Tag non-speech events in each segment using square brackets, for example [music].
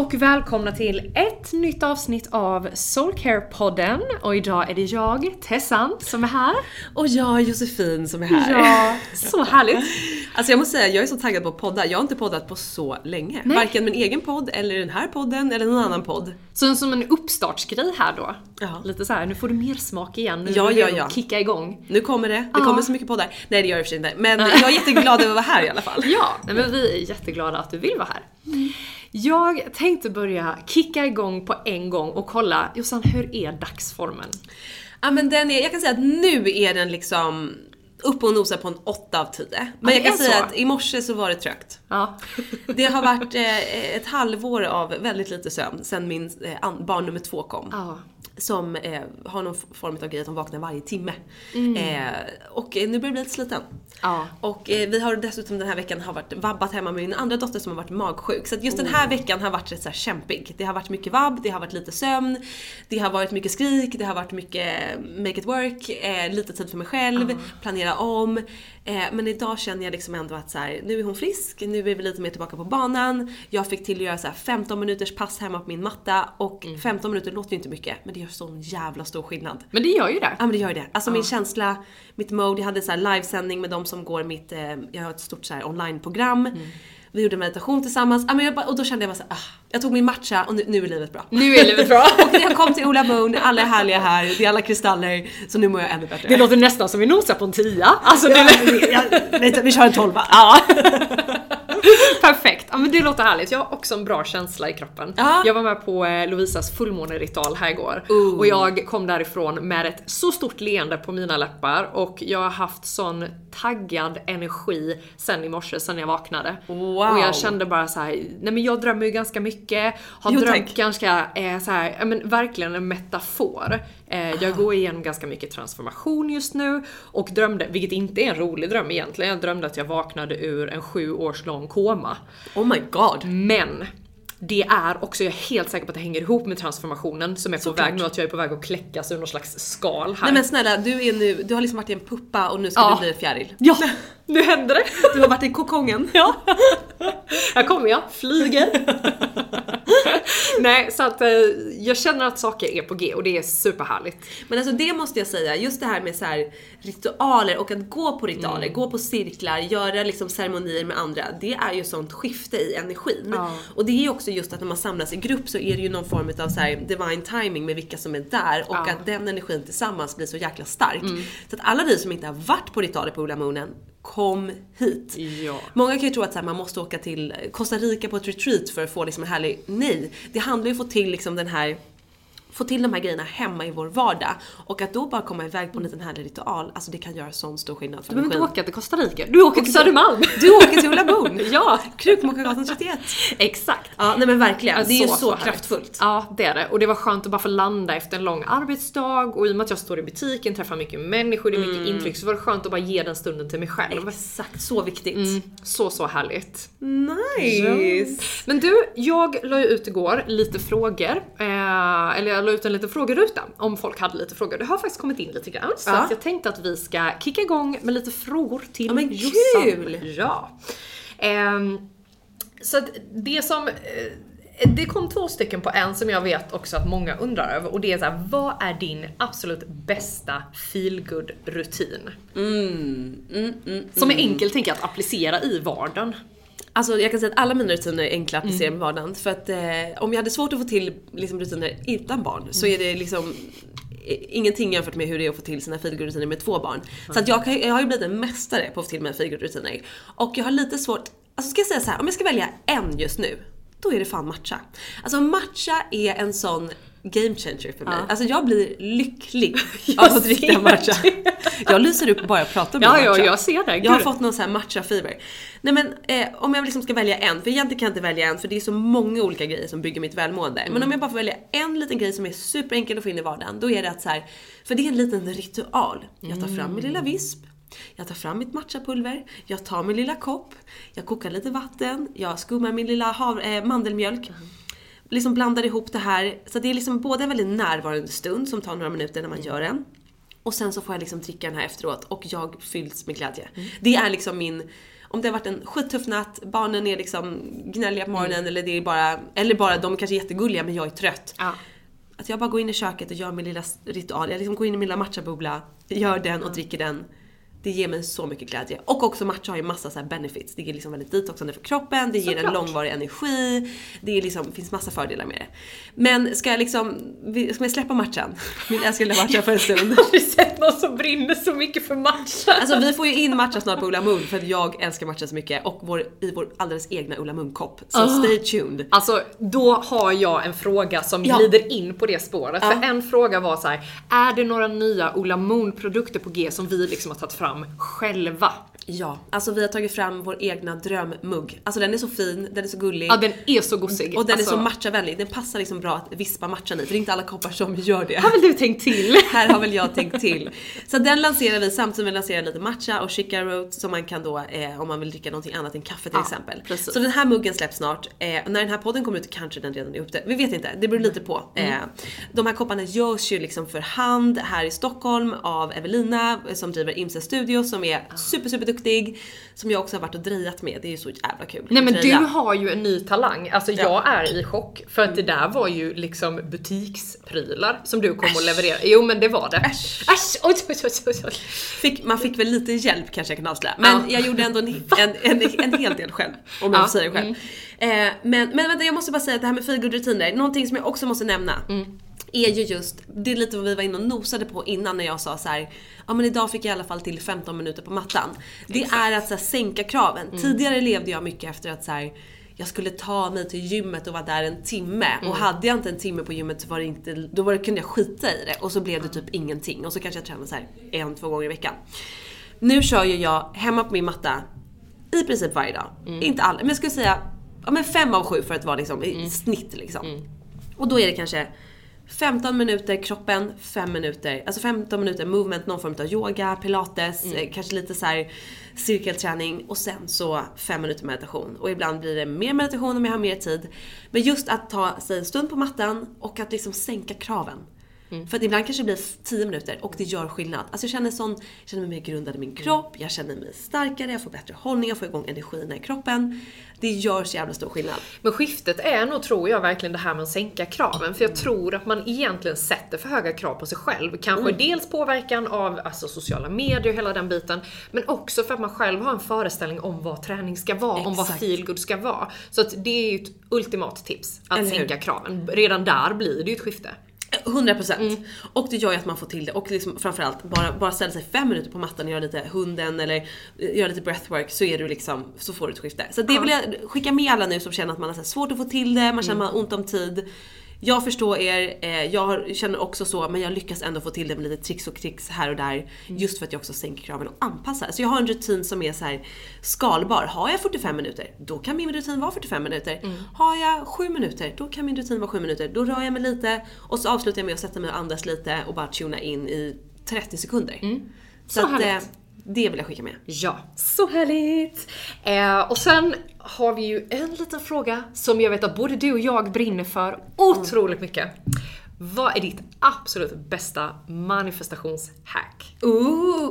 Och välkomna till ett nytt avsnitt av Soulcare-podden. Och idag är det jag, Tessan, som är här. Och jag, Josefin, som är här. Ja, så härligt. Alltså jag måste säga, jag är så taggad på att podda. Jag har inte poddat på så länge. Nej. Varken min egen podd, eller den här podden, eller någon annan podd. Så som en uppstartsgrej här då. Ja. Lite så här, nu får du mer smak igen. Nu Ja, ja, ja. kicka igång. Nu kommer det. Det Ja. kommer så mycket poddar. Nej det gör det för sig inte. Men jag är jätteglad över att vara här i alla fall. Ja, men vi är jätteglada att du vill vara här. Jag tänkte börja kicka igång på en gång och kolla, Jossan, hur är dagsformen? Ja men den är, jag kan säga att nu är den liksom uppe och nosar på en 8 av 10. Men det jag kan säga så. att i morse så var det trögt. Ja. [laughs] Det har varit eh, ett halvår av väldigt lite sömn sen min eh, barn nummer två kom. Ja. Som eh, har någon form av grej att de vaknar varje timme. Mm. Eh, och eh, nu börjar jag bli lite sliten. Ja. Och eh, vi har dessutom den här veckan har varit vabbat hemma med min andra dotter som har varit magsjuk. Så just den här veckan har varit rätt så här kämpig. Det har varit mycket vabb, det har varit lite sömn, det har varit mycket skrik, det har varit mycket make it work, eh, lite tid för mig själv, planera om. Eh, men idag känner jag liksom ändå att så här, nu är hon frisk, nu är vi lite mer tillbaka på banan. Jag fick till att göra så här 15 minuters pass hemma på min matta och 15 minuter låter ju inte mycket men det gör sån jävla stor skillnad. Men det gör ju det. Ja men det gör ju det. Alltså min känsla, mitt mode, jag hade så här livesändning med de som går mitt, eh, jag har ett stort så här onlineprogram. Vi gjorde meditation tillsammans, ja, men jag bara, och då kände jag bara så här, ah, jag tog min matcha och nu, nu är livet bra. Nu är livet bra. [laughs] och när jag kom till Ola Moon, alla är härliga här, det är alla kristaller, så nu mår jag ännu bättre. Det låter nästan som vi nosar på en tia. Alltså, det... vi, vi kör en tolva. Ja. [laughs] [laughs] Perfekt, ja men det låter härligt. Jag har också en bra känsla i kroppen. Ja. Jag var med på eh, Lovisas fullmåneritual här igår Ooh. och jag kom därifrån med ett så stort leende på mina läppar och jag har haft sån taggad energi sen i morse, sen jag vaknade. Wow. Och jag kände bara så här, nej men jag drömmer ju ganska mycket, har Jo, drömt tack. ganska, eh, så här, men verkligen en metafor. Eh, jag går igenom ganska mycket transformation just nu och drömde, vilket inte är en rolig dröm egentligen, jag drömde att jag vaknade ur en sju års lång koma. Oh my god. Men det är också, jag är helt säker på att det hänger ihop med transformationen som är på Såklart. väg nu, att jag är på väg att kläckas ur någon slags skal här. Nej men snälla, du är nu, du har liksom varit i en puppa och nu ska Ja. du bli en fjäril. Ja, [laughs] nu händer det! Du har varit i kokongen. Ja. Här kommer jag, flyger. Nej, så att eh, jag känner att saker är på G och det är superhärligt. Men alltså det måste jag säga, just det här med så här ritualer och att gå på ritualer, Mm. gå på cirklar, göra liksom ceremonier med andra. Det är ju sånt skifte i energin. Ja. Och det är ju också just att när man samlas i grupp så är det ju någon form av så här divine timing med vilka som är där och Ja. Mm. att den energin tillsammans blir så jäkla stark. Så att alla ni som inte har varit på ritualer på Ola Moonen, kom hit. Ja. Många kan ju tro att så här, man måste åka till Costa Rica på ett retreat för att få liksom en härlig... Nej! Det handlar ju om att få till liksom den här få till de här grejerna hemma i vår vardag. Och att då bara komma iväg på en liten härlig ritual, alltså det kan göra sån stor skillnad för Du behöver inte åka till Costa Rica, du åker till Södermalm! Du åker till Ulla Boon! [laughs] ja! Krukmakargatan 31. [laughs] Exakt. Ja, nej men verkligen. Det är ju så, härligt. kraftfullt. Ja, det är det. Och det var skönt att bara få landa efter en lång arbetsdag och i och med att jag står i butiken, träffar mycket människor, det är mycket intryck, så var det skönt att bara ge den stunden till mig själv. Exakt, så viktigt. Mm, så, så härligt. Nice! Men du, jag la ju ut igår lite frågor, eh, eller jag la ut en liten frågeruta om folk hade lite frågor. Det har faktiskt kommit in lite grann, så Ja. jag tänkte att vi ska kicka igång med lite frågor till Ja, men Jossan. kul! Ja. Ehm, så att det som eh, det kom två stycken på en som jag vet också att många undrar över och det är så här, vad är din absolut bästa feelgood rutin Mm, Som är enkel tänker jag att applicera i vardagen. Alltså jag kan säga att alla mina rutiner är enkla att applicera Mm. med vardagen. För att eh, om jag hade svårt att få till liksom, rutiner utan barn så är det liksom eh, ingenting jämfört med hur det är att få till sina feelgood-rutiner med två barn. Så att jag, kan, jag har ju blivit en mästare på att få till mina feelgood-rutiner. Och jag har lite svårt, alltså ska jag säga så här, om jag ska välja en just nu, då är det fan matcha. Alltså matcha är en sån game changer för mig. Alltså jag blir lycklig [laughs] av att dricka matcha. det. Jag lyser upp bara jag pratar med Ja, matcha. ja, jag ser det. Jag har fått någon sån här matcha-fever. Nej men eh, om jag liksom ska välja en, för egentligen kan jag inte välja en för det är så många olika grejer som bygger mitt välmående. Men om jag bara får välja en liten grej som är superenkel att få in i vardagen, då är det att så här, för det är en liten ritual. Jag tar fram min lilla visp, jag tar fram mitt matchapulver, jag tar min lilla kopp, jag kokar lite vatten, jag skummar min lilla hav, eh, mandelmjölk. Liksom blandar ihop det här. Så det är liksom både en väldigt närvarande stund som tar några minuter när man gör den. Och sen så får jag liksom dricka den här efteråt och jag fylls med glädje. Det är liksom min om det har varit en skittuff natt, barnen är liksom gnälliga på morgonen eller det är bara, eller bara de är kanske jättegulliga men jag är trött. Ja. Att jag bara går in i köket och gör min lilla ritual. Jag liksom går in i min lilla matchabubbla, gör den och dricker den. Det ger mig så mycket glädje. Och också matcha har ju massa så här benefits. Det ger liksom väldigt detoxande för kroppen, det ger en Såklart. långvarig energi. Det är liksom, finns massa fördelar med det. Men ska jag liksom, ska [laughs] jag släppa matchan? Min älskade matcha för en stund. [laughs] Har aldrig sett någon som brinner så mycket för matcha. Alltså vi får ju in matcha snart på Ulla Moon för att jag älskar matcha så mycket och vår, i vår alldeles egna Ulla Moon-kopp. Så stay tuned. Alltså, då har jag en fråga som Ja. glider in på det spåret. Ja. För en fråga var så här: är det några nya Ola Moon-produkter på G som vi liksom har tagit fram själva? Ja, alltså vi har tagit fram vår egna drömmugg. Alltså den är så fin, den är så gullig. Ja, den är så gosig. och den alltså, är så matchavänlig. Den passar liksom bra att vispa matchan i, för det är inte alla koppar som gör det. Har väl du tänkt till? [laughs] Här har väl jag tänkt till. Så den lanserar vi samtidigt som vi lanserar lite matcha och chica root som man kan då eh, om man vill dricka någonting annat än kaffe till Ja, exempel. precis. Så den här muggen släpps snart. Eh, när den här podden kommer ut kanske den redan är ute. Vi vet inte, det beror lite på. Mm. Eh, de här kopparna görs ju liksom för hand här i Stockholm av Evelina eh, som driver Imse Studio som är super super duktig. Som jag också har varit och drejat med. Det är ju så jävla kul. Nej men du har ju en ny talang. Alltså Ja. jag är i chock. För att det där var ju liksom butiksprylar som du kom och levererade. Jo men det var det. Äsch! Äsch! Oj, oj, oj, oj. Fick, man fick väl lite hjälp kanske jag kan avslöja. Men Ja. jag gjorde ändå en, en, en, en hel del själv. Om jag Ja, får säga det själv. Eh, men, men vänta jag måste bara säga att det här med feelgood rutiner, någonting som jag också måste nämna. Är ju just, det är lite vad vi var inne och nosade på innan när jag sa så här. ja men idag fick jag i alla fall till 15 minuter på mattan. Det är att så här, sänka kraven. Tidigare levde jag mycket efter att så här, jag skulle ta mig till gymmet och vara där en timme. Och hade jag inte en timme på gymmet så var det inte, då var det, kunde jag skita i det. Och så blev det typ ingenting. Och så kanske jag tränade så här en, två gånger i veckan. Nu kör ju jag hemma på min matta i princip varje dag. Inte alla, men jag skulle säga ja, men fem av sju för att vara liksom, i snitt liksom. Och då är det kanske 15 minuter kroppen, 5 minuter, alltså 15 minuter movement, någon form av yoga, pilates, eh, kanske lite så här cirkelträning och sen så 5 minuter meditation. Och ibland blir det mer meditation om jag har mer tid. Men just att ta sig en stund på mattan och att liksom sänka kraven. För att ibland kanske det blir 10 minuter och det gör skillnad. Alltså jag känner, sån, jag känner mig mer grundad i min kropp, jag känner mig starkare, jag får bättre hållning, jag får igång energin i kroppen. Det gör så jävla stor skillnad. Men skiftet är nog, tror jag, verkligen det här med att sänka kraven. För jag tror att man egentligen sätter för höga krav på sig själv. Kanske dels påverkan av alltså, sociala medier och hela den biten. Men också för att man själv har en föreställning om vad träning ska vara, om vad Exakt. feelgood ska vara. Så att det är ju ett ultimat tips, att Eller hur? sänka kraven. Redan där blir det ju ett skifte. 100% Mm. Och det gör ju att man får till det. Och liksom framförallt, bara, bara ställa sig fem minuter på mattan och göra lite hunden eller eh, göra lite breathwork så är du liksom, så får du ett skifte. Så det vill jag skicka med alla nu som känner att man har så svårt att få till det, man känner Mm. man har ont om tid. Jag förstår er, eh, jag känner också så, men jag lyckas ändå få till det med lite tricks och tricks här och där. Mm. Just för att jag också sänker kraven och anpassar. Så jag har en rutin som är så här skalbar. Har jag 45 minuter, då kan min rutin vara 45 minuter. Mm. Har jag 7 minuter, då kan min rutin vara 7 minuter. Då rör jag mig lite och så avslutar jag med att sätta mig och andas lite och bara tuna in i 30 sekunder. Så, Mm. Så att, eh, härligt. det vill jag skicka med. Ja, så härligt! Eh, och sen har vi ju en liten fråga som jag vet att både du och jag brinner för otroligt mycket. Vad är ditt absolut bästa manifestationshack? Ooh,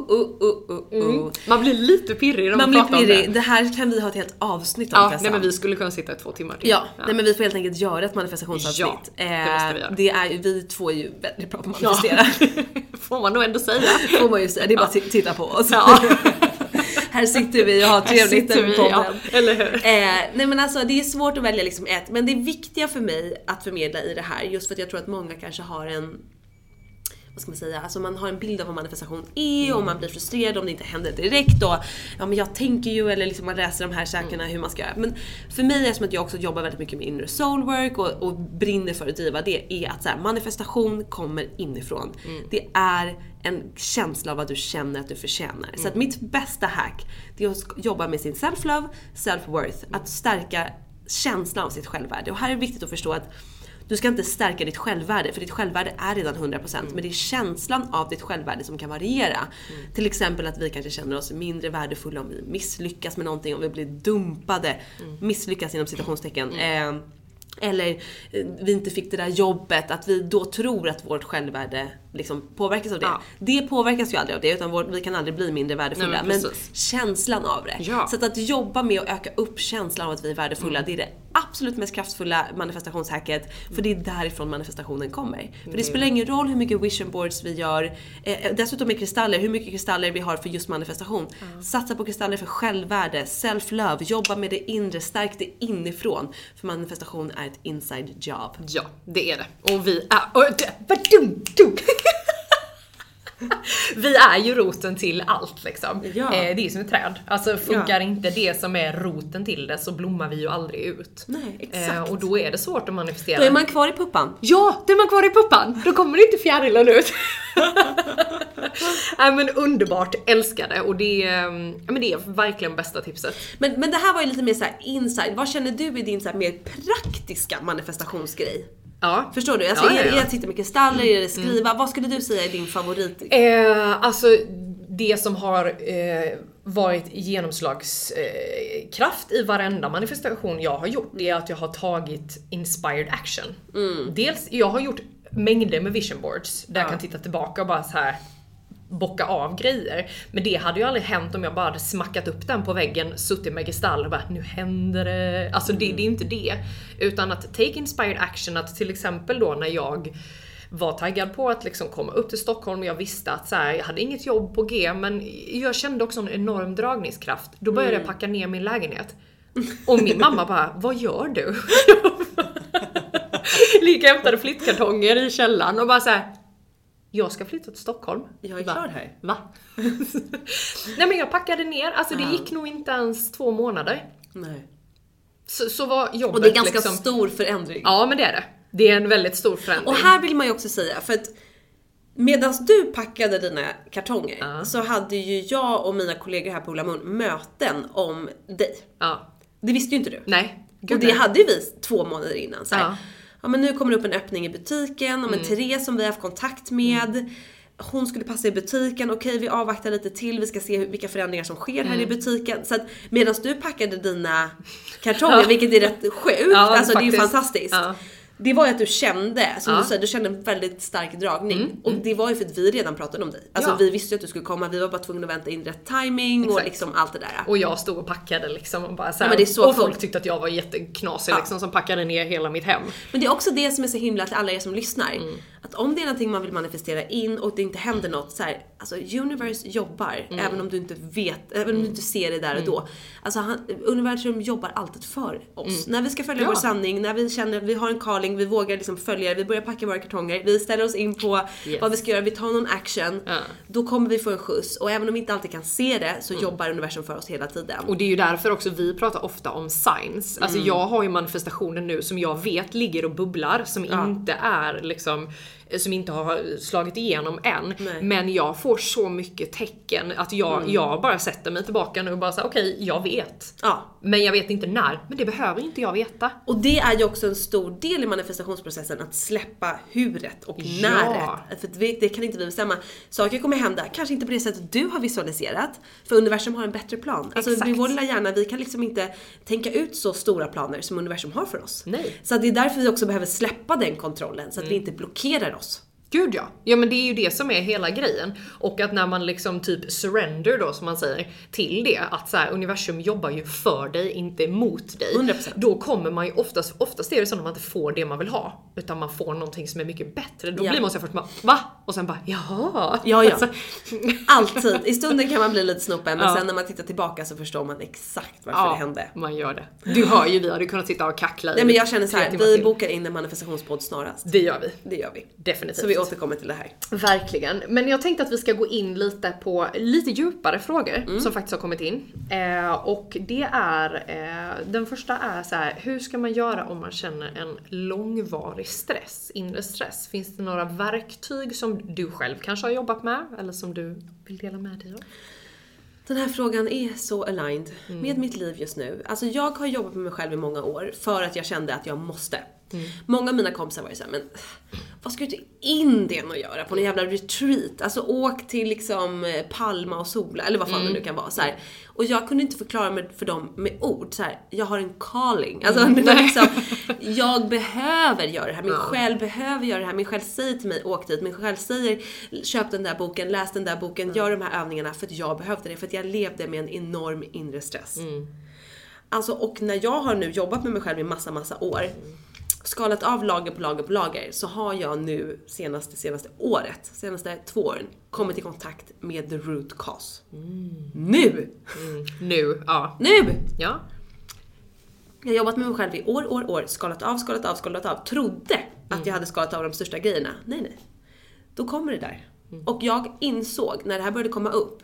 ooh, ooh, ooh, ooh. Man blir lite pirrig när man, Man blir pratar om pirrig. det. Det här kan vi ha ett helt avsnitt om Ja, nej men vi skulle kunna sitta i två timmar till. Ja, nej men vi får helt enkelt göra ett manifestationsavsnitt. Ja, det måste vi göra. Eh, det är vi två är ju väldigt bra på att Ja. manifestera. [laughs] Får man nog ändå säga. får man ju säga. Det är bara att titta på oss. [laughs] Här sitter vi och har trevligt med vi, podden. ja. Eller hur? Eh, nej men alltså det är svårt att välja liksom ett, men det viktiga för mig att förmedla i det här, just för att jag tror att många kanske har en vad ska man säga, alltså man har en bild av vad manifestation är och man blir frustrerad om det inte händer direkt och ja men jag tänker ju eller liksom man läser de här sakerna hur man ska göra. Men för mig är det som att jag också jobbar väldigt mycket med inre soulwork och, och brinner för att driva det är att så här, manifestation kommer inifrån. Det är en känsla av vad du känner att du förtjänar. Så att mitt bästa hack, det är att jobba med sin self-love, self-worth. Att stärka känslan av sitt självvärde. Och här är det viktigt att förstå att du ska inte stärka ditt självvärde, för ditt självvärde är redan 100% men det är känslan av ditt självvärde som kan variera. Till exempel att vi kanske känner oss mindre värdefulla om vi misslyckas med någonting, om vi blir dumpade. Misslyckas inom citationstecken. Eh, eller eh, vi inte fick det där jobbet, att vi då tror att vårt självvärde liksom påverkas av det. Ja. Det påverkas ju aldrig av det utan vår, vi kan aldrig bli mindre värdefulla. Nej, men men känslan av det. Ja. Så att, att jobba med att öka upp känslan av att vi är värdefulla, Mm. det är det absolut mest kraftfulla manifestationshacket. För det är därifrån manifestationen kommer. För det spelar ingen roll hur mycket vision boards vi gör, eh, dessutom med kristaller, hur mycket kristaller vi har för just manifestation. Satsa på kristaller för självvärde, self-love, jobba med det inre, stärk det inifrån. För manifestation är ett inside job. Ja, det är det. Och vi är... Och det. [laughs] [laughs] Vi är ju roten till allt liksom. Ja. Eh, det är som ett träd. Alltså funkar Ja. inte det som är roten till det så blommar vi ju aldrig ut. Nej, exakt. Eh, och då är det svårt att manifestera. Då är man kvar i puppan. Ja, då är man kvar i puppan. Då kommer inte fjärilen ut. [laughs] Nej men underbart, älskar det. Och det ja, men det är verkligen bästa tipset. Men, men det här var ju lite mer så inside. Vad känner du i din så mer praktiska manifestationsgrej? Ja. Förstår du? Alltså Ja, ja, Är, ja. det att sitta med kristaller, är det skriva? Vad skulle du säga är din favorit? Eh, alltså det som har eh, varit genomslagskraft eh, i varenda manifestation jag har gjort, det är att jag har tagit inspired action. Dels, jag har gjort mängder med vision boards där jag kan titta tillbaka och bara så här bocka av grejer. Men det hade ju aldrig hänt om jag bara hade smackat upp den på väggen, suttit med kristall och bara nu händer det. Alltså det, det är inte det. Utan att take inspired action, att till exempel då när jag var taggad på att liksom komma upp till Stockholm och jag visste att så här, jag hade inget jobb på G men jag kände också en enorm dragningskraft. Då började jag packa ner min lägenhet. Och min mamma bara, vad gör du? [laughs] Lika hämtade flyttkartonger i källaren och bara så här. Jag ska flytta till Stockholm. Jag är Va? klar här. Va? [laughs] Nej men jag packade ner, alltså det Ja. gick nog inte ens två månader. Nej. Så, så var jobbet Och det är ganska liksom... stor förändring. Ja men det är det. Det är en väldigt stor förändring. Och här vill man ju också säga, för att medan du packade dina kartonger Ja. så hade ju jag och mina kollegor här på Ola Mun möten om dig. Ja. Det visste ju inte du. Nej. Gud, och det nej. hade ju vi två månader innan. Så här, Ja. men nu kommer det upp en öppning i butiken, ja, men Therese som vi har haft kontakt med, hon skulle passa i butiken, okej vi avvaktar lite till, vi ska se vilka förändringar som sker här i butiken. Så att medan du packade dina kartonger, Ja. vilket är rätt sjukt, Ja, alltså det är ju faktiskt. fantastiskt. Ja. Det var ju att du kände, som Ja. du säger, du kände en väldigt stark dragning. Och det var ju för att vi redan pratade om dig. Alltså Ja. vi visste ju att du skulle komma, vi var bara tvungna att vänta in rätt timing och Exakt. liksom allt det där. Och jag stod och packade liksom och bara så här, Ja, så Och folk coolt. tyckte att jag var jätteknasig liksom som packade ner hela mitt hem. Men det är också det som är så himla till alla er som lyssnar. Mm. Att om det är någonting man vill manifestera in och det inte händer något så här, alltså universe jobbar Mm. även om du inte vet, även om du inte ser det där och då. Alltså han, universum jobbar alltid för oss. När vi ska följa Mm. Ja. vår sanning, när vi känner att vi har en calling, vi vågar liksom följa det, vi börjar packa våra kartonger, vi ställer oss in på Yes. vad vi ska göra, vi tar någon action. Ja. Då kommer vi få en skjuts och även om vi inte alltid kan se det så jobbar universum för oss hela tiden. Mm. Och det är ju därför också vi pratar ofta om signs. Alltså Mm. jag har ju manifestationer nu som jag vet ligger och bubblar, som inte är liksom som inte har slagit igenom än. Nej. Mm. Men jag får så mycket tecken att jag, jag bara sätter mig tillbaka nu och bara säger okej, jag vet. Ja. Men jag vet inte när. Men det behöver inte jag veta. Och det är ju också en stor del i manifestationsprocessen, att släppa huret och Ja. näret. För vi- det kan inte vi bestämma. Saker kommer hända, kanske inte på det sättet du har visualiserat, för universum har en bättre plan. Alltså Exakt. vi vår lilla hjärna, vi kan liksom inte tänka ut så stora planer som universum har för oss. Nej. Så det är därför vi också behöver släppa den kontrollen, så att vi inte blockerar oss. Gud ja. Ja men det är ju det som är hela grejen. Och att när man liksom typ surrender då som man säger till det, att så här, universum jobbar ju för dig, inte mot dig. 100%. Då kommer man ju oftast, oftast är det så att man inte får det man vill ha. Utan man får någonting som är mycket bättre. Då Ja. blir man så först bara va? Och sen bara jaha. Ja, ja. Alltså, Alltid. I stunden kan man bli lite snopen, men Ja. sen när man tittar tillbaka så förstår man exakt varför ja, det hände. man gör det. Du hör ju, vi hade kunnat sitta och kackla i Nej men jag känner så här, vi till. bokar in en manifestationspodd snarast. Det gör vi. Det gör vi. Definitivt. Vi återkommer till det här. Verkligen. Men jag tänkte att vi ska gå in lite på lite djupare frågor Mm. som faktiskt har kommit in. Eh, och det är, eh, den första är så här: hur ska man göra om man känner en långvarig stress, inre stress? Finns det några verktyg som du själv kanske har jobbat med eller som du vill dela med dig av? Den här frågan är så aligned Mm. med mitt liv just nu. Alltså jag har jobbat med mig själv i många år för att jag kände att jag måste. Mm. Många av mina kompisar var ju såhär, men vad ska du till Indien och göra på en jävla retreat? Alltså åk till liksom eh, Palma och sola, eller vad fan Mm. det nu kan vara. Så här. Och jag kunde inte förklara mig för dem med ord. Så här, jag har en calling. Alltså, Mm. [laughs] det var liksom, jag behöver göra det här. Min själ behöver göra det här. Min själ säger till mig, åk dit. Min själ säger, köp den där boken, läs den där boken, gör de här övningarna. För att jag behövde det. För att jag levde med en enorm inre stress. Alltså, och när jag har nu jobbat med mig själv i massa, massa år, skalat av lager på lager på lager, så har jag nu senaste, senaste året, senaste två åren, kommit i kontakt med the root cause. Nu! Nu, ja. Nu! Ja. Jag har jobbat med mig själv i år, år, år, skalat av, skalat av, skalat av. Trodde att jag hade skalat av de största grejerna. Nej, nej. Då kommer det där. Och jag insåg när det här började komma upp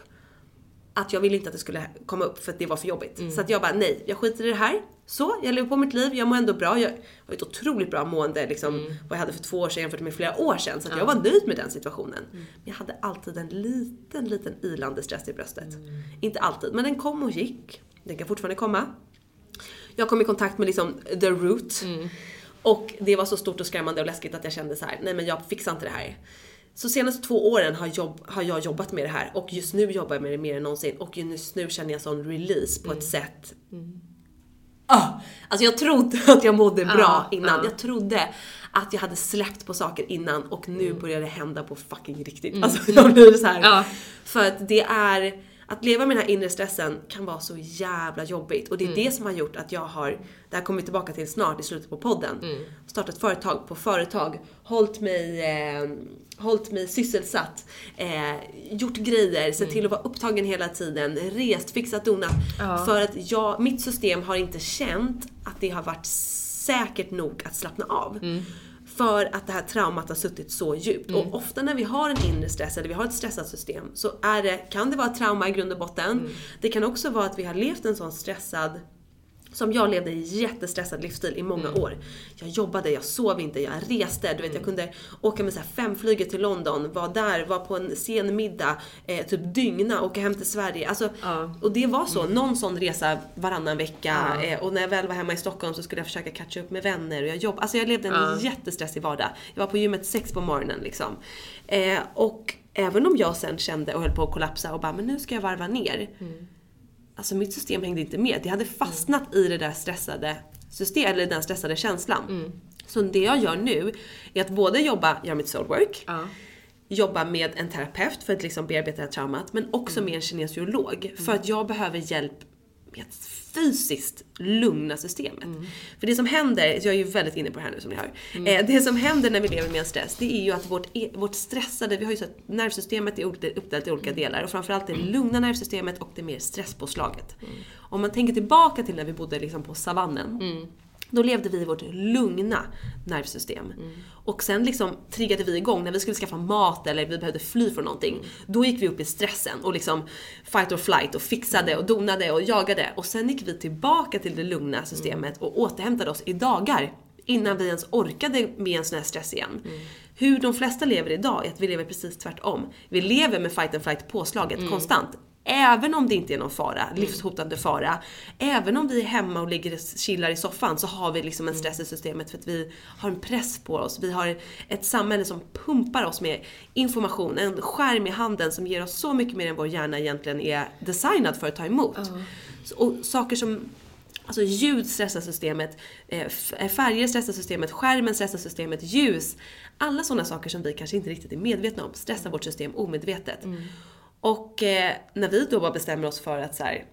att jag ville inte att det skulle komma upp för att det var för jobbigt. Så att jag bara, nej, jag skiter i det här. Så, jag lever på mitt liv, jag mår ändå bra. Jag har ett otroligt bra mående liksom, vad jag hade för två år sedan jämfört med flera år sedan. Så att jag var nöjd med den situationen. Men jag hade alltid en liten, liten ilande stress i bröstet. Inte alltid, men den kom och gick. Den kan fortfarande komma. Jag kom i kontakt med liksom the root. Och det var så stort och skrämmande och läskigt att jag kände så här: nej men jag fixar inte det här. Så senaste två åren har, jobb, har jag jobbat med det här och just nu jobbar jag med det mer än någonsin och just nu känner jag sån release på ett sätt Ah, alltså jag trodde [laughs] att jag mådde bra Ja, innan. ja. Jag trodde att jag hade släppt på saker innan och nu börjar det hända på fucking riktigt. Alltså [laughs] jag blir så här. Ja. För att det är, att leva med den här inre stressen kan vara så jävla jobbigt. Och det är det som har gjort att jag har, det här kommer vi tillbaka till snart i slutet på podden, startat företag på företag, hållit mig, eh, hållit mig sysselsatt, eh, gjort grejer, sett till att vara upptagen hela tiden, rest, fixat, donat. För att jag, mitt system har inte känt att det har varit säkert nog att slappna av. För att det här traumat har suttit så djupt. Och ofta när vi har en inre stress eller vi har ett stressat system så är det, kan det vara ett trauma i grund och botten. Det kan också vara att vi har levt en sån stressad som jag levde i jättestressad livsstil i många år. Jag jobbade, jag sov inte, jag reste. Du vet, jag kunde åka med så här femflyget till London, var där, var på en sen middag, eh, typ dygna, åka hem till Sverige. Alltså, Och det var så, någon sån resa varannan vecka. Eh, och när jag väl var hemma i Stockholm så skulle jag försöka catcha upp med vänner och jag jobbade. Alltså jag levde en jättestressig vardag. Jag var på gymmet sex på morgonen liksom. Eh, och även om jag sen kände och höll på att kollapsa och bara, men nu ska jag varva ner. Alltså mitt system hängde inte med. Det hade fastnat i det där stressade systemet, eller den stressade känslan. Så det jag gör nu är att både jobba, göra mitt soulwork, Ja. jobba med en terapeut för att liksom bearbeta det här traumat, men också Mm. med en kinesiolog för att jag behöver hjälp fysiskt lugna systemet. Mm. För det som händer, jag är ju väldigt inne på det här nu som ni hör. Eh, det som händer när vi lever med en stress, det är ju att vårt, e- vårt stressade, vi har ju så att nervsystemet är uppdelat i olika Mm. delar och framförallt det lugna nervsystemet och det mer stresspåslaget. Om man tänker tillbaka till när vi bodde liksom på savannen. Då levde vi i vårt lugna nervsystem. Och sen liksom triggade vi igång när vi skulle skaffa mat eller vi behövde fly från någonting. Då gick vi upp i stressen och liksom fight or flight och fixade och donade och jagade. Och sen gick vi tillbaka till det lugna systemet och återhämtade oss i dagar. Innan vi ens orkade med en sån här stress igen. Hur de flesta lever idag är att vi lever precis tvärtom. Vi lever med fight and flight påslaget konstant. Även om det inte är någon fara, livshotande fara. Även om vi är hemma och ligger och chillar i soffan så har vi liksom en stress i systemet för att vi har en press på oss. Vi har ett samhälle som pumpar oss med information, en skärm i handen som ger oss så mycket mer än vår hjärna egentligen är designad för att ta emot. Så- Och saker som Alltså ljud stressar systemet, eh, f- färger stressar systemet, skärmen stressar systemet, ljus. Alla sådana saker som vi kanske inte riktigt är medvetna om stressar vårt system omedvetet. Och eh, när vi då bara bestämmer oss för att så här,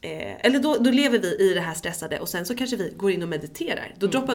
eh, eller då, då lever vi i det här stressade och sen så kanske vi går in och mediterar. Då droppar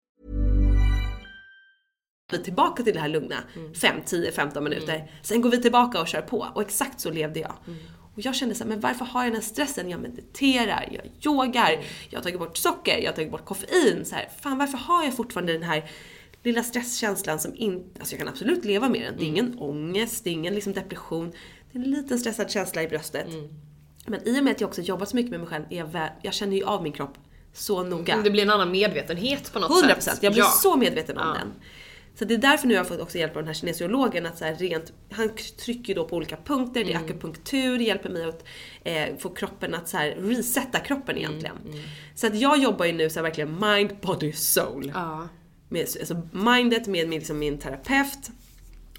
Vi tillbaka till det här lugna. 5, 10, 15 minuter. Sen går vi tillbaka och kör på. Och exakt så levde jag. Och jag kände så här, men varför har jag den här stressen? Jag mediterar, jag yogar, jag har tagit bort socker, jag har tagit bort koffein. Så här, fan varför har jag fortfarande den här lilla stresskänslan som inte, alltså jag kan absolut leva med den. Det är ingen ångest, det är ingen liksom depression. Det är en liten stressad känsla i bröstet. Men i och med att jag också jobbat så mycket med mig själv, är jag, väl, jag känner ju av min kropp så noga. Det blir en annan medvetenhet på något 100%, sätt. jag blir Ja. så medveten om Ja. den. Så det är därför nu jag har fått också hjälp av den här kinesiologen att så rent, han trycker då på olika punkter, det är akupunktur, det hjälper mig att eh, få kroppen att så här resetta kroppen egentligen. Så att jag jobbar ju nu så verkligen mind, body, soul. Ja. Med, alltså mindet med min, liksom min terapeut.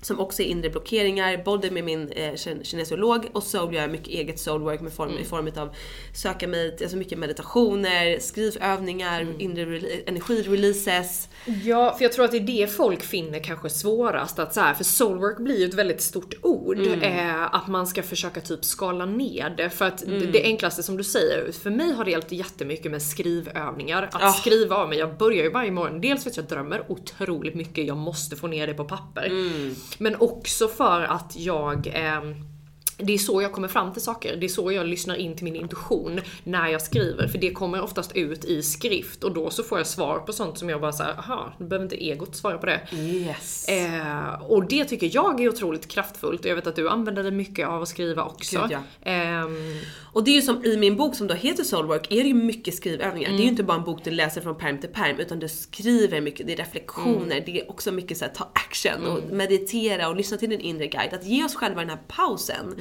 Som också är inre blockeringar, både med min eh, kin- kinesiolog och soul gör jag mycket eget soulwork med form, i form av söka mig, alltså mycket meditationer, skrivövningar, inre rele- energireleases. Ja, för jag tror att det är det folk finner kanske svårast. Att så här, för soulwork blir ju ett väldigt stort ord. Eh, att man ska försöka typ skala ner det. För att det- det enklaste som du säger, för mig har det hjälpt jättemycket med skrivövningar. Att Ja. skriva av mig. Jag börjar ju varje morgon, dels för att jag drömmer otroligt mycket, jag måste få ner det på papper. Men också för att jag ehm, det är så jag kommer fram till saker. Det är så jag lyssnar in till min intuition när jag skriver. För det kommer oftast ut i skrift och då så får jag svar på sånt som jag bara såhär, aha, nu behöver inte egot svara på det. Yes. Eh, och det tycker jag är otroligt kraftfullt och jag vet att du använder det mycket av att skriva också. Gud, ja. Ehm, Och det är ju som i min bok som då heter Soulwork, är det ju mycket skrivövningar. Det är ju inte bara en bok du läser från perm till perm, utan du skriver mycket, det är reflektioner, det är också mycket så här, ta action och meditera och lyssna till din inre guide. Att ge oss själva den här pausen.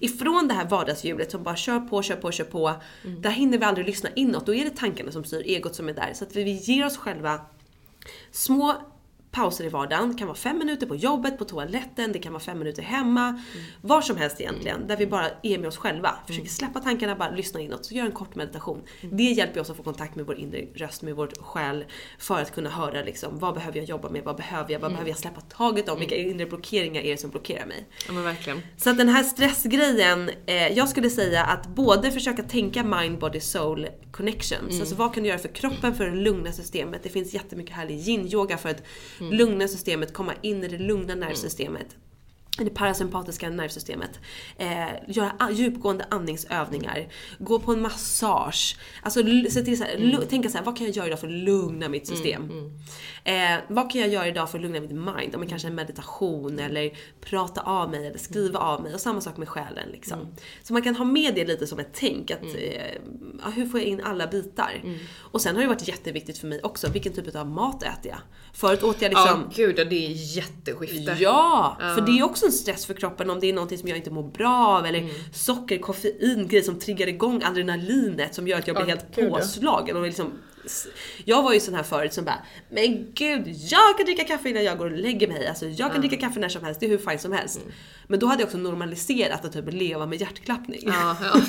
Ifrån det här vardagshjulet som bara kör på, kör på, kör på. Där hinner vi aldrig lyssna inåt, då är det tankarna som styr, egot som är där. Så att vi ger oss själva små pauser i vardagen. Det kan vara fem minuter på jobbet, på toaletten, det kan vara fem minuter hemma. Var som helst egentligen. Där vi bara är med oss själva. Försöker släppa tankarna, bara lyssna inåt. Så gör en kort meditation. Det hjälper oss att få kontakt med vår inre röst, med vår själ. För att kunna höra liksom, vad behöver jag jobba med, vad behöver jag, vad behöver jag släppa taget om, vilka inre blockeringar är det som blockerar mig. ja men verkligen. Så att den här stressgrejen, eh, jag skulle säga att både försöka tänka mind, body, soul connections. Alltså vad kan du göra för kroppen för att lugna systemet? Det finns jättemycket härlig yin-yoga för att lugna systemet, komma in i det lugna nervsystemet. i Det parasympatiska nervsystemet. Eh, göra djupgående andningsövningar. Gå på en massage. Alltså se till så här, lu- tänka så här, vad kan jag göra idag för att lugna mitt system? Eh, vad kan jag göra idag för att lugna mitt mind? Om det kanske är en meditation eller prata av mig eller skriva av mig. Och samma sak med själen liksom. Så man kan ha med det lite som ett tänk. Att, eh, hur får jag in alla bitar? Och sen har det varit jätteviktigt för mig också, vilken typ av mat äter jag? Förut åt jag liksom Ja gud, det är jätteskifte. Ja, för det är också en stress för kroppen om det är någonting som jag inte mår bra av eller Mm. socker, koffein, grejer som triggar igång adrenalinet som gör att jag blir Ja, helt gud, påslagen. Och liksom, jag var ju sån här förut som bara Men gud, jag kan dricka kaffe innan jag går och lägger mig. Alltså jag kan dricka kaffe när som helst, det är hur fint som helst. Mm. Men då hade jag också normaliserat att typ leva med hjärtklappning. Ja, ja. [laughs]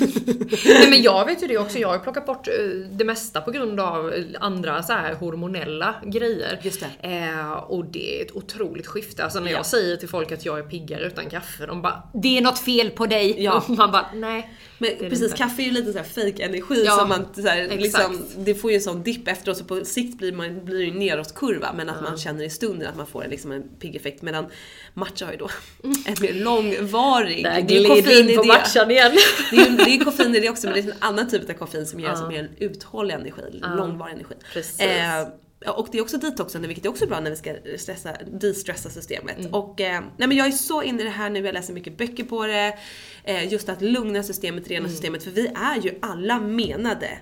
Nej men jag vet ju det också, jag har plockat bort eh, det mesta på grund av eh, andra så här hormonella grejer. Just det. Eh, och det är ett otroligt skifte. Alltså när Ja. jag säger till folk att jag är piggare utan kaffe, de bara “Det är något fel på dig” Ja. och [laughs] man bara “Nej”. Men precis, inte. kaffe är ju lite så här fake energi Ja, som man så här, liksom, det får ju en sån dipp efteråt så på sikt blir, man, blir det ju nedåtkurva men att man känner i stunden att man får en, liksom en pigg effekt medan matcha har ju då [laughs] en mer långvarig. Där i in på det. matchan igen. [laughs] Det är det är koffein i det också men det är en annan typ av koffein som ger alltså mer en uthållig energi, långvarig energi. Precis. Eh, och det är också detoxande vilket är också bra när vi ska stressa, de-stressa systemet. Mm. Och eh, nej men jag är så inne i det här nu, jag läser mycket böcker på det. Eh, just att lugna systemet, rena Mm. systemet. För vi är ju alla menade,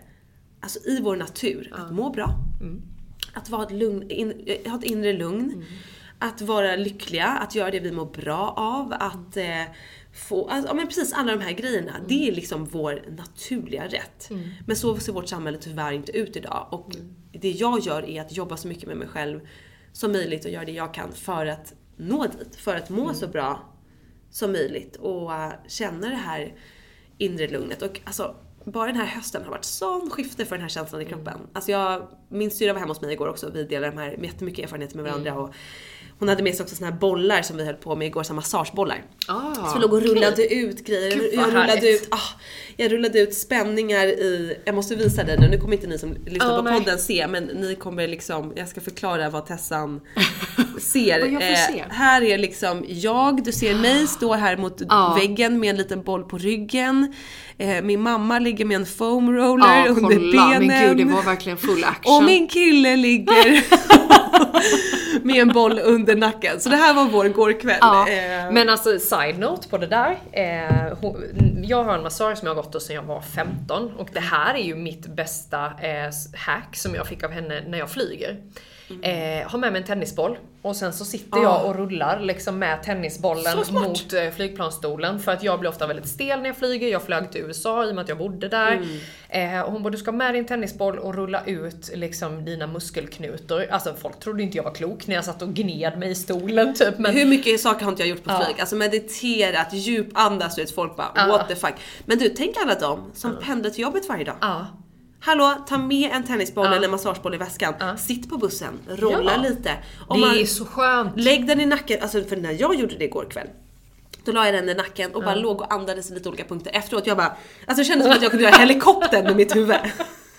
alltså i vår natur, att må bra. Mm. Att vara ett lugn, in, eh, ha ett inre lugn. Att vara lyckliga, att göra det vi mår bra av. Att eh, få, alltså, ja men precis alla de här grejerna. Det är liksom vår naturliga rätt. Men så ser vårt samhälle tyvärr inte ut idag. Och det jag gör är att jobba så mycket med mig själv som möjligt och göra det jag kan för att nå dit. För att må så bra som möjligt och eh, känna det här inre lugnet. Och alltså, bara den här hösten har varit sån skifte för den här känslan i kroppen. Alltså jag, min syrra var hemma hos mig igår också vi delade de här jättemycket erfarenheter med varandra. Och hon hade med sig också såna här bollar som vi höll på med igår, så massagebollar. Ah, Så vi låg och rullade ut grejer. Gud, jag, rullade härligt. ut, ah, jag rullade ut spänningar i, jag måste visa dig nu, nu kommer inte ni som lyssnar Ja, på nej. podden se men ni kommer liksom, jag ska förklara vad Tessan [laughs] ser. Vad får se. här är liksom jag, du ser mig [gasps] stå här mot Ja. väggen med en liten boll på ryggen. Eh, min mamma ligger med en foam roller Ja, under kolla. benen. Men gud, det var verkligen full action. Och min kille ligger [laughs] med en boll under nacken. Så det här var vår gårkväll. Ja, Eh, men alltså side note på det där. Eh, hon, jag har en massör som jag har gått hos sedan jag var 15 och det här är ju mitt bästa eh, hack som jag fick av henne när jag flyger. Eh, har med mig en tennisboll och sen så sitter jag och rullar liksom med tennisbollen mot eh, flygplansstolen för att jag blir ofta väldigt stel när jag flyger. Jag flög till USA i och med att jag bodde där. Eh, och hon bara, du ska med din tennisboll och rulla ut liksom dina muskelknutor. Alltså folk trodde inte jag var klok när jag satt och gned mig i stolen typ. Men Hur mycket saker har inte jag gjort på Ja. flyg? Alltså mediterat, djupandas, du vet folk bara what the fuck. Men du, tänk alla dem som pendlar till jobbet varje dag. Hallå, ta med en tennisboll eller en massageboll i väskan. Sitt på bussen, rolla lite. Om Det man- är så skönt. Lägg den i nacken, alltså för när jag gjorde det igår kväll. Då la jag den i nacken och bara låg och andades i lite olika punkter. Efteråt jag bara, alltså det kändes som att jag kunde göra helikoptern med mitt huvud.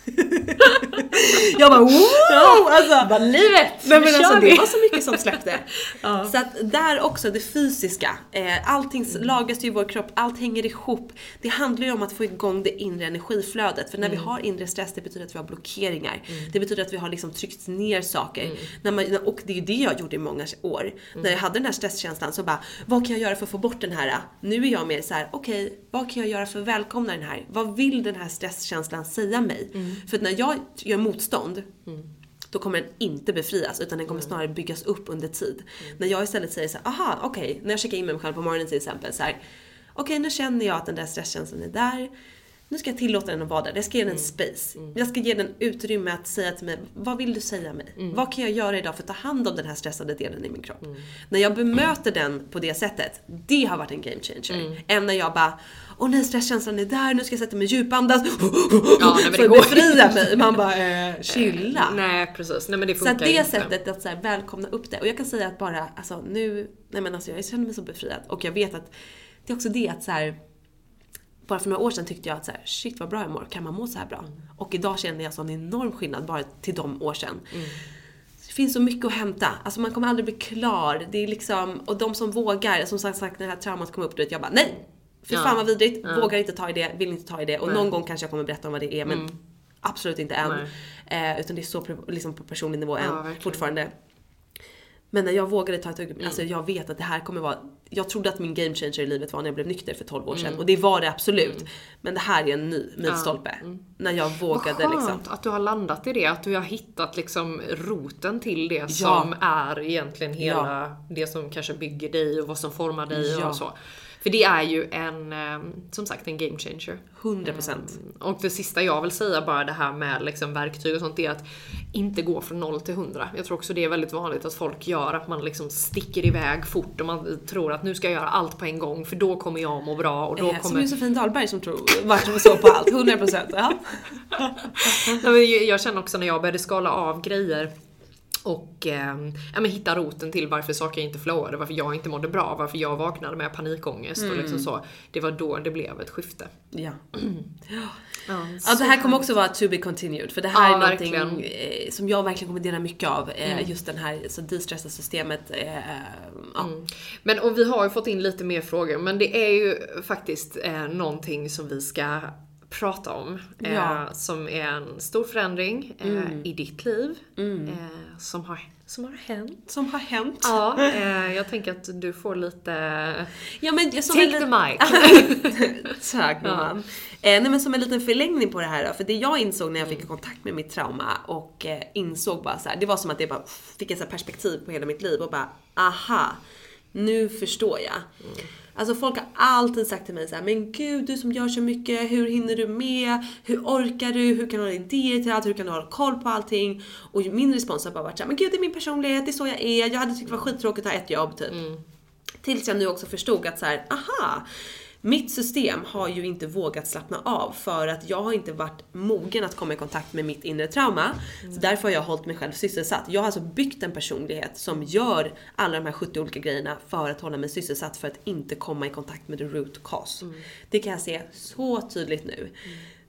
[laughs] jag bara wow! Alltså, Bara livet! Nej men alltså det var så mycket som släppte. [laughs] Så att där också, det fysiska. Eh, allting lagas ju i vår kropp, allt hänger ihop. Det handlar ju om att få igång det inre energiflödet. För när vi har inre stress, det betyder att vi har blockeringar. Det betyder att vi har liksom tryckt ner saker. När man, och det är ju det jag gjorde i många år. När jag hade den här stresskänslan så bara, vad kan jag göra för att få bort den här? Nu är jag mer så här: okej, vad kan jag göra för att välkomna den här? Vad vill den här stresskänslan säga mig? För att när jag gör motstånd, då kommer den inte befrias utan den kommer snarare byggas upp under tid. När jag istället säger så här, aha, okej, när jag checkar in med mig själv på morgonen till exempel så här, okej nu känner jag att den där stresskänslan är där. Nu ska jag tillåta den att vara där. Jag ska ge den space. Jag ska ge den utrymme att säga till mig, vad vill du säga mig? Vad kan jag göra idag för att ta hand om den här stressade delen i min kropp? När jag bemöter den på det sättet, det har varit en game changer. Än när jag bara, åh nej stresskänslan är där, nu ska jag sätta mig djupandas Ja, nej, för att befria mig. Man bara, eh, chilla. Nej precis, nej men det Så funkar att det inte. sättet att så här välkomna upp det. Och jag kan säga att bara, alltså nu, nej men alltså jag känner mig så befriad. Och jag vet att det är också det att så här, bara för några år sedan tyckte jag att så här, shit vad bra jag mår, kan man må så här bra? Och idag känner jag sån enorm skillnad bara till de år sedan. Det finns så mycket att hämta. Alltså man kommer aldrig bli klar. Det är liksom, och de som vågar, som sagt när det här traumat kom upp, du vet, jag bara nej! Fy Ja. fan vad vidrigt, vågar inte ta i det, vill inte ta i det. Och någon gång kanske jag kommer berätta om vad det är men absolut inte än. Eh, utan det är så liksom på personlig nivå än Ja, verkligen. fortfarande. Men när jag vågade ta ett tugg, alltså jag vet att det här kommer vara jag trodde att min game changer i livet var när jag blev nykter för 12 år sedan och det var det absolut. Men det här är en ny milstolpe. När jag vågade Vad skönt liksom. att du har landat i det, att du har hittat liksom roten till det som är egentligen hela det som kanske bygger dig och vad som formar dig Ja. och så. För det är ju en, eh, som sagt en game changer. 100%. Och det sista jag vill säga bara det här med liksom verktyg och sånt, det är att inte gå från 0 till 100. Jag tror också det är väldigt vanligt att folk gör, att man liksom sticker iväg fort och man tror att nu ska jag göra allt på en gång för då kommer jag må bra och då Eh, Som kommer... Josefin Dahlberg som tror, vart så på allt, 100%. Ja. [laughs] Nej, men jag- jag känner också när jag började skala av grejer och eh, ja, men hitta roten till varför saker inte flowade, varför jag inte mådde bra, varför jag vaknade med panikångest och liksom så. Det var då det blev ett skifte. ja. [clears throat] Ja, Ja, det här kommer också vara to be continued för det här Ja, är någonting verkligen. eh, som jag verkligen kommer dela mycket av. Eh, Just den här så de-stressa systemet. Eh, ja. Men och vi har ju fått in lite mer frågor, men det är ju faktiskt eh, någonting som vi ska prata om. Eh, Ja. Som är en stor förändring eh, i ditt liv. Eh, som, har, som har hänt. Som har hänt. Ja, [laughs] eh, jag tänker att du får lite... Ja, men jag- Take en the mic. [laughs] Tack gumman. Eh, nej men som en liten förlängning på det här då, för det jag insåg när jag fick kontakt med mitt trauma och eh, insåg bara så här, det var som att det bara fick ett perspektiv på hela mitt liv och bara aha, nu förstår jag. Alltså folk har alltid sagt till mig så här, men gud du som gör så mycket, hur hinner du med? Hur orkar du? Hur kan du ha idéer till allt? Hur kan du ha koll på allting? Och min respons har bara varit så här, men gud det är min personlighet, det är så jag är, jag hade tyckt det var skittråkigt att ha ett jobb typ. Tills jag nu också förstod att så här, aha! Mitt system har ju inte vågat slappna av för att jag har inte varit mogen att komma i kontakt med mitt inre trauma. Så därför har jag hållit mig själv sysselsatt. Jag har alltså byggt en personlighet som gör alla de här 70 olika grejerna för att hålla mig sysselsatt för att inte komma i kontakt med the root cause. Det kan jag se så tydligt nu.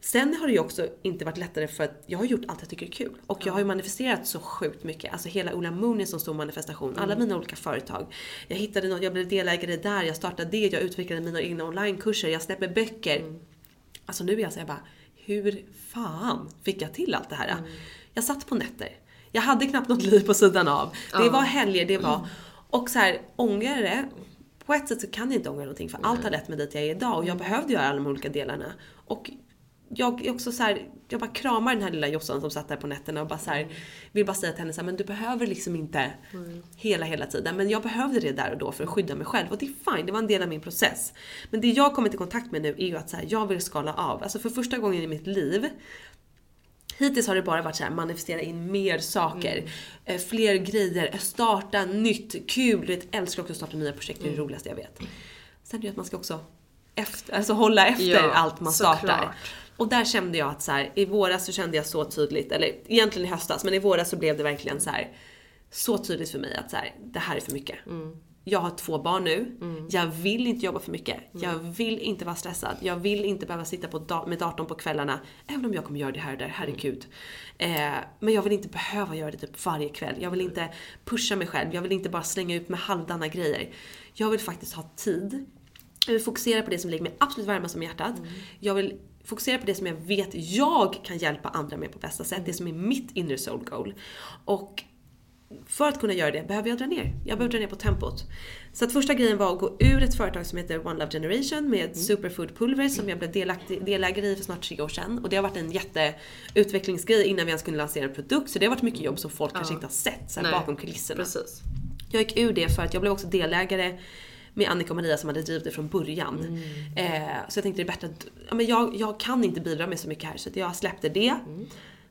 Sen har det ju också inte varit lättare för att jag har gjort allt jag tycker är kul. Och jag har ju manifesterat så sjukt mycket. Alltså hela Ola Moon är så stor manifestation. Alla mina olika företag. Jag hittade något, jag blev delägare där, jag startade det, jag utvecklade mina egna onlinekurser, jag släpper böcker. Alltså nu är jag såhär bara, hur fan fick jag till allt det här? Jag satt på nätter. Jag hade knappt något liv på sidan av. Det var helger, det var... Och så här, ångrar det på ett sätt så kan jag inte ångra någonting för allt har lett mig dit jag är idag och jag behövde göra alla de olika delarna. Och jag är också så här, jag bara kramar den här lilla Jossan som satt där på nätterna och bara så här, vill bara säga till henne så här, men du behöver liksom inte hela, hela tiden. Men jag behövde det där och då för att skydda mig själv och det är fine, det var en del av min process. Men det jag kommit i kontakt med nu är ju att så här, jag vill skala av. Alltså för första gången i mitt liv Hittills har det bara varit så här, manifestera in mer saker, eh, fler grejer, starta nytt, kul. Du vet, älskar också att starta nya projekt, det är det roligaste jag vet. Sen är det att man ska också efter, alltså hålla efter Ja, allt man startar. såklart. Och där kände jag att så här, i våras så kände jag så tydligt, eller egentligen i höstas, men i våras så blev det verkligen så här så tydligt för mig att så här, det här är för mycket. Jag har två barn nu. Jag vill inte jobba för mycket. Jag vill inte vara stressad. Jag vill inte behöva sitta på da- med datorn på kvällarna. Även om jag kommer göra det här och där, herregud. Eh, men jag vill inte behöva göra det typ varje kväll. Jag vill inte pusha mig själv. Jag vill inte bara slänga ut med halvdana grejer. Jag vill faktiskt ha tid. Jag vill fokusera på det som ligger mig absolut varmast om hjärtat. Jag vill fokusera på det som jag vet jag kan hjälpa andra med på bästa sätt. Det som är mitt inner soul goal. Och för att kunna göra det behöver jag dra ner. Jag behöver dra ner på tempot. Så att första grejen var att gå ur ett företag som heter One Love Generation med superfoodpulver som jag blev delaktig, delägare i för snart tre år sedan. Och det har varit en jätteutvecklingsgrej innan vi ens kunde lansera en produkt. Så det har varit mycket jobb som folk kanske inte har sett så bakom kulisserna. Precis. Jag gick ur det för att jag blev också delägare med Annika och Maria som hade drivit det från början. Eh, så jag tänkte det är bättre att, ja, men jag, jag kan inte bidra med så mycket här så jag släppte det.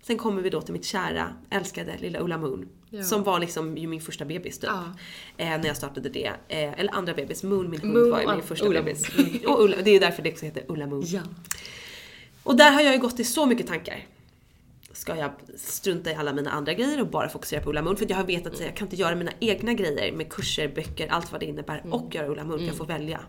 Sen kommer vi då till mitt kära, älskade lilla Ulla Moon. Som var liksom ju min första bebis typ. Eh, när jag startade det. Eh, eller andra bebis, Moon min hund Moon, var ju min ja, första Ulla bebis. och Ulla, det är därför det också heter Ulla Moon. Och där har jag ju gått i så mycket tankar. Ska jag strunta i alla mina andra grejer och bara fokusera på Ulla Moon? För jag har vetat att jag kan inte göra mina egna grejer med kurser, böcker, allt vad det innebär och göra Ulla Moon. Jag får välja.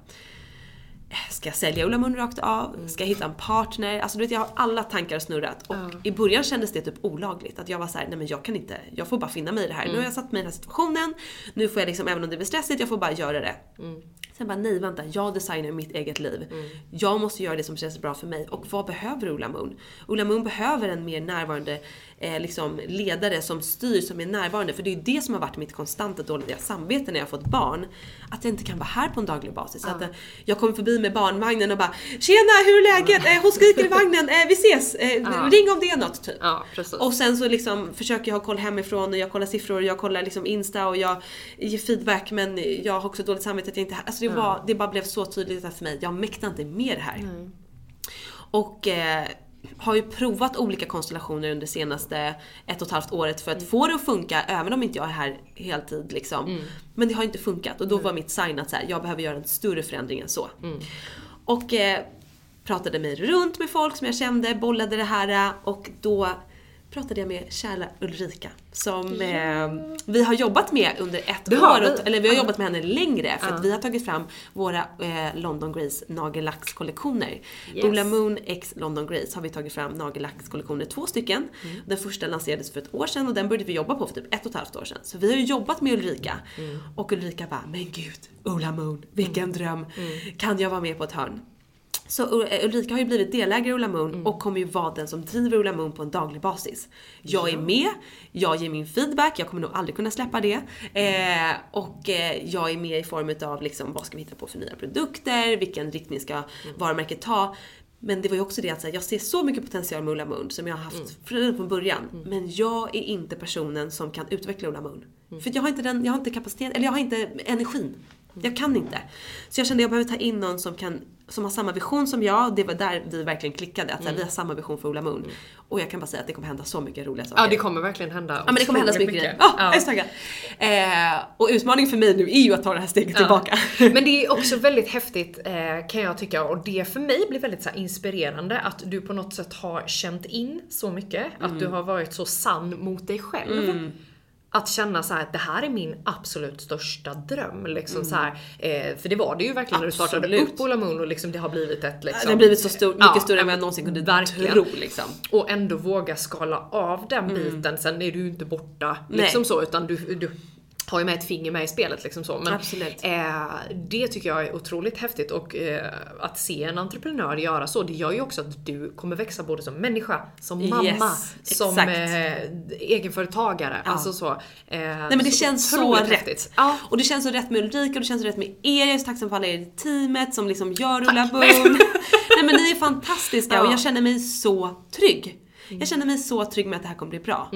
Ska jag sälja Ulla Moon rakt av? Ska jag hitta en partner? Alltså du vet jag har alla tankar snurrat. Och i början kändes det typ olagligt. Att jag var så här, nej men jag kan inte, jag får bara finna mig i det här. Nu har jag satt mig i den här situationen. Nu får jag liksom, även om det blir stressigt, jag får bara göra det. Sen bara, nej vänta, jag designar mitt eget liv. Jag måste göra det som känns bra för mig. Och vad behöver Ulla Moon? Ulla Moon behöver en mer närvarande eh, liksom ledare som styr, som är närvarande. För det är ju det som har varit mitt konstanta dåliga samvete när jag har fått barn. Att jag inte kan vara här på en daglig basis. Att eh, jag kommer förbi med barnvagnen och bara “Tjena, hur är läget? Eh, hon skriker i vagnen, eh, vi ses! Eh, Ring om det är något” typ. Ja. Och sen så liksom försöker jag ha koll hemifrån och jag kollar siffror, jag kollar liksom Insta och jag ger feedback men jag har också dåligt samvete att jag inte... Alltså det, var, det bara blev så tydligt för mig, jag mäktar inte med det här. Och eh, har ju provat olika konstellationer under senaste ett och ett halvt året för att få det att funka även om inte jag är här heltid liksom. Men det har inte funkat och då var mitt sign att så här, jag behöver göra en större förändring än så. Och eh, pratade mig runt med folk som jag kände, bollade det här och då pratade jag med kära Ulrika som eh, vi har jobbat med under ett Det år. vi. Eller vi har jobbat med henne längre för att vi har tagit fram våra eh, London Grace nagellackskollektioner. Yes. Ulla Moon x London Grace har vi tagit fram nagellackskollektioner, två stycken. Mm. Den första lanserades för ett år sedan och den började vi jobba på för typ ett och ett halvt år sedan. Så vi har ju jobbat med Ulrika. Mm. Och Ulrika bara, men gud, Ulla Moon, vilken dröm. Mm. Kan jag vara med på ett hörn? Så eh, Ulrika har ju blivit delägare i Ulla Moon Mm. och kommer ju vara den som driver Ulla Moon på en daglig basis. Jag är med, jag ger min feedback, jag kommer nog aldrig kunna släppa det. Eh, och eh, jag är med i form av liksom, vad ska vi hitta på för nya produkter, vilken riktning ska varumärket ta. Men det var ju också det att här, jag ser så mycket potential med Ulla Moon som jag har haft redan från början. Men jag är inte personen som kan utveckla Ulla Moon. För jag har inte den, jag har inte kapacitet, eller jag har inte energin. Jag kan inte. Så jag kände att jag behöver ta in någon som kan som har samma vision som jag. Det var där vi verkligen klickade. Att här, vi har samma vision för Ulla Moon. Och jag kan bara säga att det kommer hända så mycket roliga saker. Ja, det kommer verkligen hända Ja men det kommer hända så mycket grejer. Ja, jag är så taggad. Eh, och utmaningen för mig nu är ju att ta det här steget tillbaka. [laughs] Men det är också väldigt häftigt eh, kan jag tycka och det för mig blir väldigt så inspirerande att du på något sätt har känt in så mycket. Att du Mm. har varit så sann mot dig själv. Att känna så här att det här är min absolut största dröm. Liksom så här, eh, för det var det ju verkligen när du startade Mm. Absolut. upp Ola Moon och liksom, det har blivit ett liksom, det har blivit så stor, mycket Ja, större än vad jag någonsin kunde verkligen. tro liksom. Och ändå våga skala av den biten. Sen är du ju inte borta liksom så utan du, du har ju med ett finger med i spelet liksom så. Men Absolut. Eh, det tycker jag är otroligt häftigt och eh, att se en entreprenör göra så, det gör ju också att du kommer växa både som människa, som mamma, Yes, som eh, egenföretagare. Alltså så. Eh, Nej men det känns så rätt. häftigt. Ja. Och det känns så rätt med Ulrika och det känns så rätt med er. Jag är så tacksam för alla er i teamet som liksom gör Ulla Boom. [laughs] Nej men ni är fantastiska och jag känner mig så trygg. Jag känner mig så trygg med att det här kommer bli bra.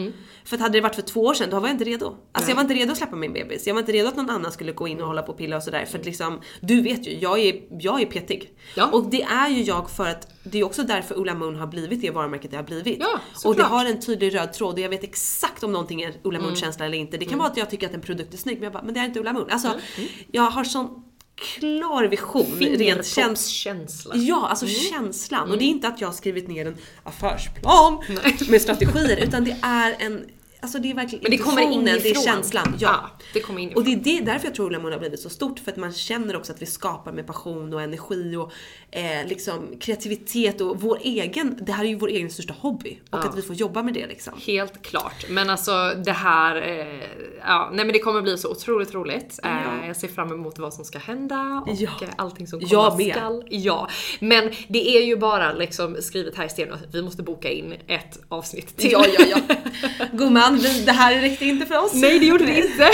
För att hade det varit för två år sedan, då var jag inte redo. Alltså jag var inte redo att släppa min bebis. Jag var inte redo att någon annan skulle gå in och hålla på och pilla och sådär. För att liksom, du vet ju, jag är, jag är petig. Ja. Och det är ju jag för att, det är också därför Ulla Moon har blivit det varumärket det har blivit. Ja, och det har en tydlig röd tråd och jag vet exakt om någonting är Ulla Moon-känsla eller inte. Det kan vara att jag tycker att en produkt är snygg men jag bara, men det är inte Ulla Moon. Alltså, jag har sån klar vision rent käns Fingertoppskänsla. Ja, alltså känslan. Och det är inte att jag har skrivit ner en affärsplan med strategier utan det är en Alltså det är verkligen Men det kommer intuitionen, det är inifrån. känslan. Ja. Ja, det kommer inifrån. Och det är det, därför jag tror Ulla Moon har blivit så stort. För att man känner också att vi skapar med passion och energi och eh, liksom kreativitet och vår egen, det här är ju vår egen största hobby. Och att vi får jobba med det liksom. Helt klart. Men alltså det här, eh, ja, nej men det kommer bli så otroligt roligt. Eh, jag ser fram emot vad som ska hända och Ja. eh, allting som komma Jag med. skall. Ja. Men det är ju bara liksom skrivet här i sten att vi måste boka in ett avsnitt till. Ja, ja, ja. [laughs] Gumman, det här räckte inte för oss. Nej det gjorde det inte.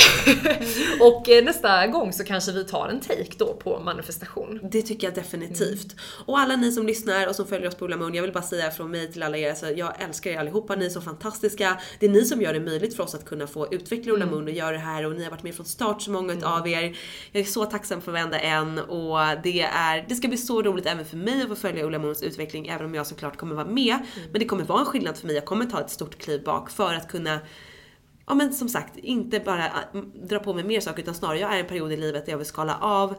[laughs] och eh, nästa gång så kanske vi tar en take då på manifestation. Det tycker jag definitivt. Och alla ni som lyssnar och som följer oss på Ulla Moon, jag vill bara säga från mig till alla er, alltså, jag älskar er allihopa, ni är så fantastiska. Det är ni som gör det möjligt för oss att kunna få utveckla Ulla Moon och göra det här. Och ni har varit med från start så många utav er. Jag är så tacksam för varenda en. Och det, är, det ska bli så roligt även för mig att få följa Ulla Moons utveckling även om jag såklart kommer vara med. Men det kommer vara en skillnad för mig, jag kommer ta ett stort kliv bak för att kunna Ja men som sagt, inte bara äh, dra på mig mer saker utan snarare jag är i en period i livet där jag vill skala av.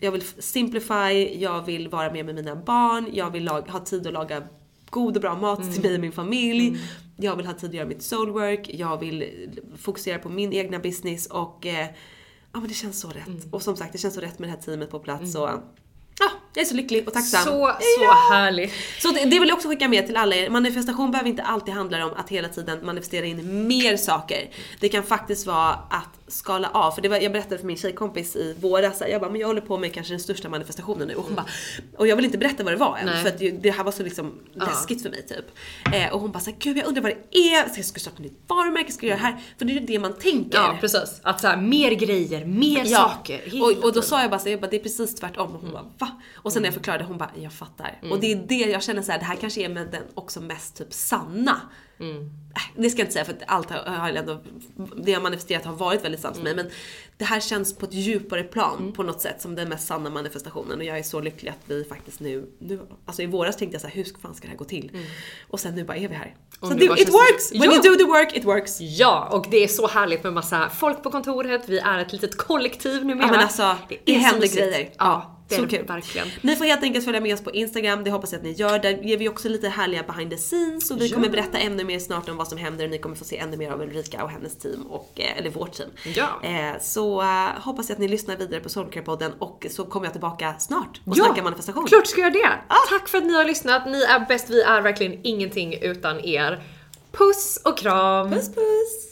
Jag vill simplify, jag vill vara med med mina barn, jag vill ha tid att laga god och bra mat till mig och min familj. Jag vill ha tid att göra mitt soulwork, jag vill fokusera på min egna business och eh, ja men det känns så rätt. Och som sagt det känns så rätt med det här teamet på plats och ja, jag är så lycklig och tacksam. Så, så härligt. Så det, det vill jag också skicka med till alla er. Manifestation behöver inte alltid handla om att hela tiden manifestera in mer saker. Det kan faktiskt vara att skala av. För det var, jag berättade för min tjejkompis i våras, här, jag bara, men jag håller på med kanske den största manifestationen nu. Och hon bara, och jag vill inte berätta vad det var än. Nej. För att det, här var så liksom läskigt för mig typ. Eh, och hon bara såhär, gud jag undrar vad det är. Så jag ska starta ett nytt varumärke, ska jag göra det här? För det är ju det man tänker. Ja precis. Att så här, mer grejer, mer Ja. saker. Och, och då sa jag bara så jag bara, det är precis tvärtom. Och hon bara va? Och sen när jag förklarade hon bara, jag fattar. Och det är det jag känner så här, det här kanske är med den också mest typ sanna. Äh, Det ska jag inte säga för att allt har, har ändå, det jag manifesterat har varit väldigt sant för mig. Men det här känns på ett djupare plan på något sätt som den mest sanna manifestationen. Och jag är så lycklig att vi faktiskt nu, nu alltså i våras tänkte jag så här, hur fan ska det här gå till? Och sen nu bara är vi här. Och så det, it det- works! When Ja. you do the work, it works! Ja, och det är så härligt med massa folk på kontoret, vi är ett litet kollektiv numera. Ja men alltså, det, är så händer grejer. Ja, det så kul. verkligen. Ni får helt enkelt följa med oss på Instagram, det hoppas jag att ni gör. Där ger vi också lite härliga behind the scenes och vi kommer berätta ännu mer snart om vad som händer och ni kommer få se ännu mer av Ulrika och hennes team, och, eh, eller vårt team. Ja. Eh, så eh, hoppas jag att ni lyssnar vidare på Soulcare-podden och så kommer jag tillbaka snart och Ja, snackar manifestation. Klart ska jag det! Tack för att ni har lyssnat, ni är bäst, vi är verkligen ingenting utan er. Puss och kram! Puss puss!